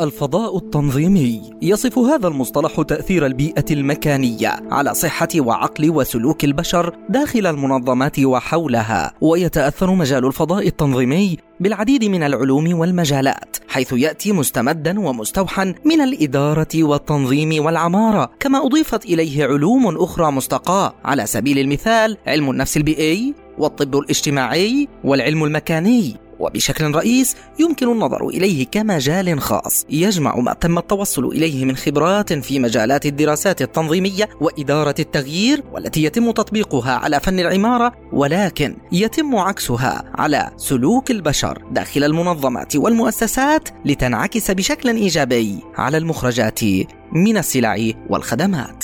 الفضاء التنظيمي. يصف هذا المصطلح تأثير البيئة المكانية على صحة وعقل وسلوك البشر داخل المنظمات وحولها. ويتأثر مجال الفضاء التنظيمي بالعديد من العلوم والمجالات حيث يأتي مستمدا ومستوحى من الإدارة والتنظيم والعمارة. كما أضيفت إليه علوم أخرى مستقاة على سبيل المثال علم النفس البيئي والطب الاجتماعي والعلم المكاني. وبشكل رئيس يمكن النظر إليه كمجال خاص. يجمع ما تم التوصل إليه من خبرات في مجالات الدراسات التنظيمية وإدارة التغيير والتي يتم تطبيقها على فن العمارة ولكن يتم عكسها على سلوك البشر داخل المنظمات والمؤسسات لتنعكس بشكل إيجابي على المخرجات من السلع والخدمات.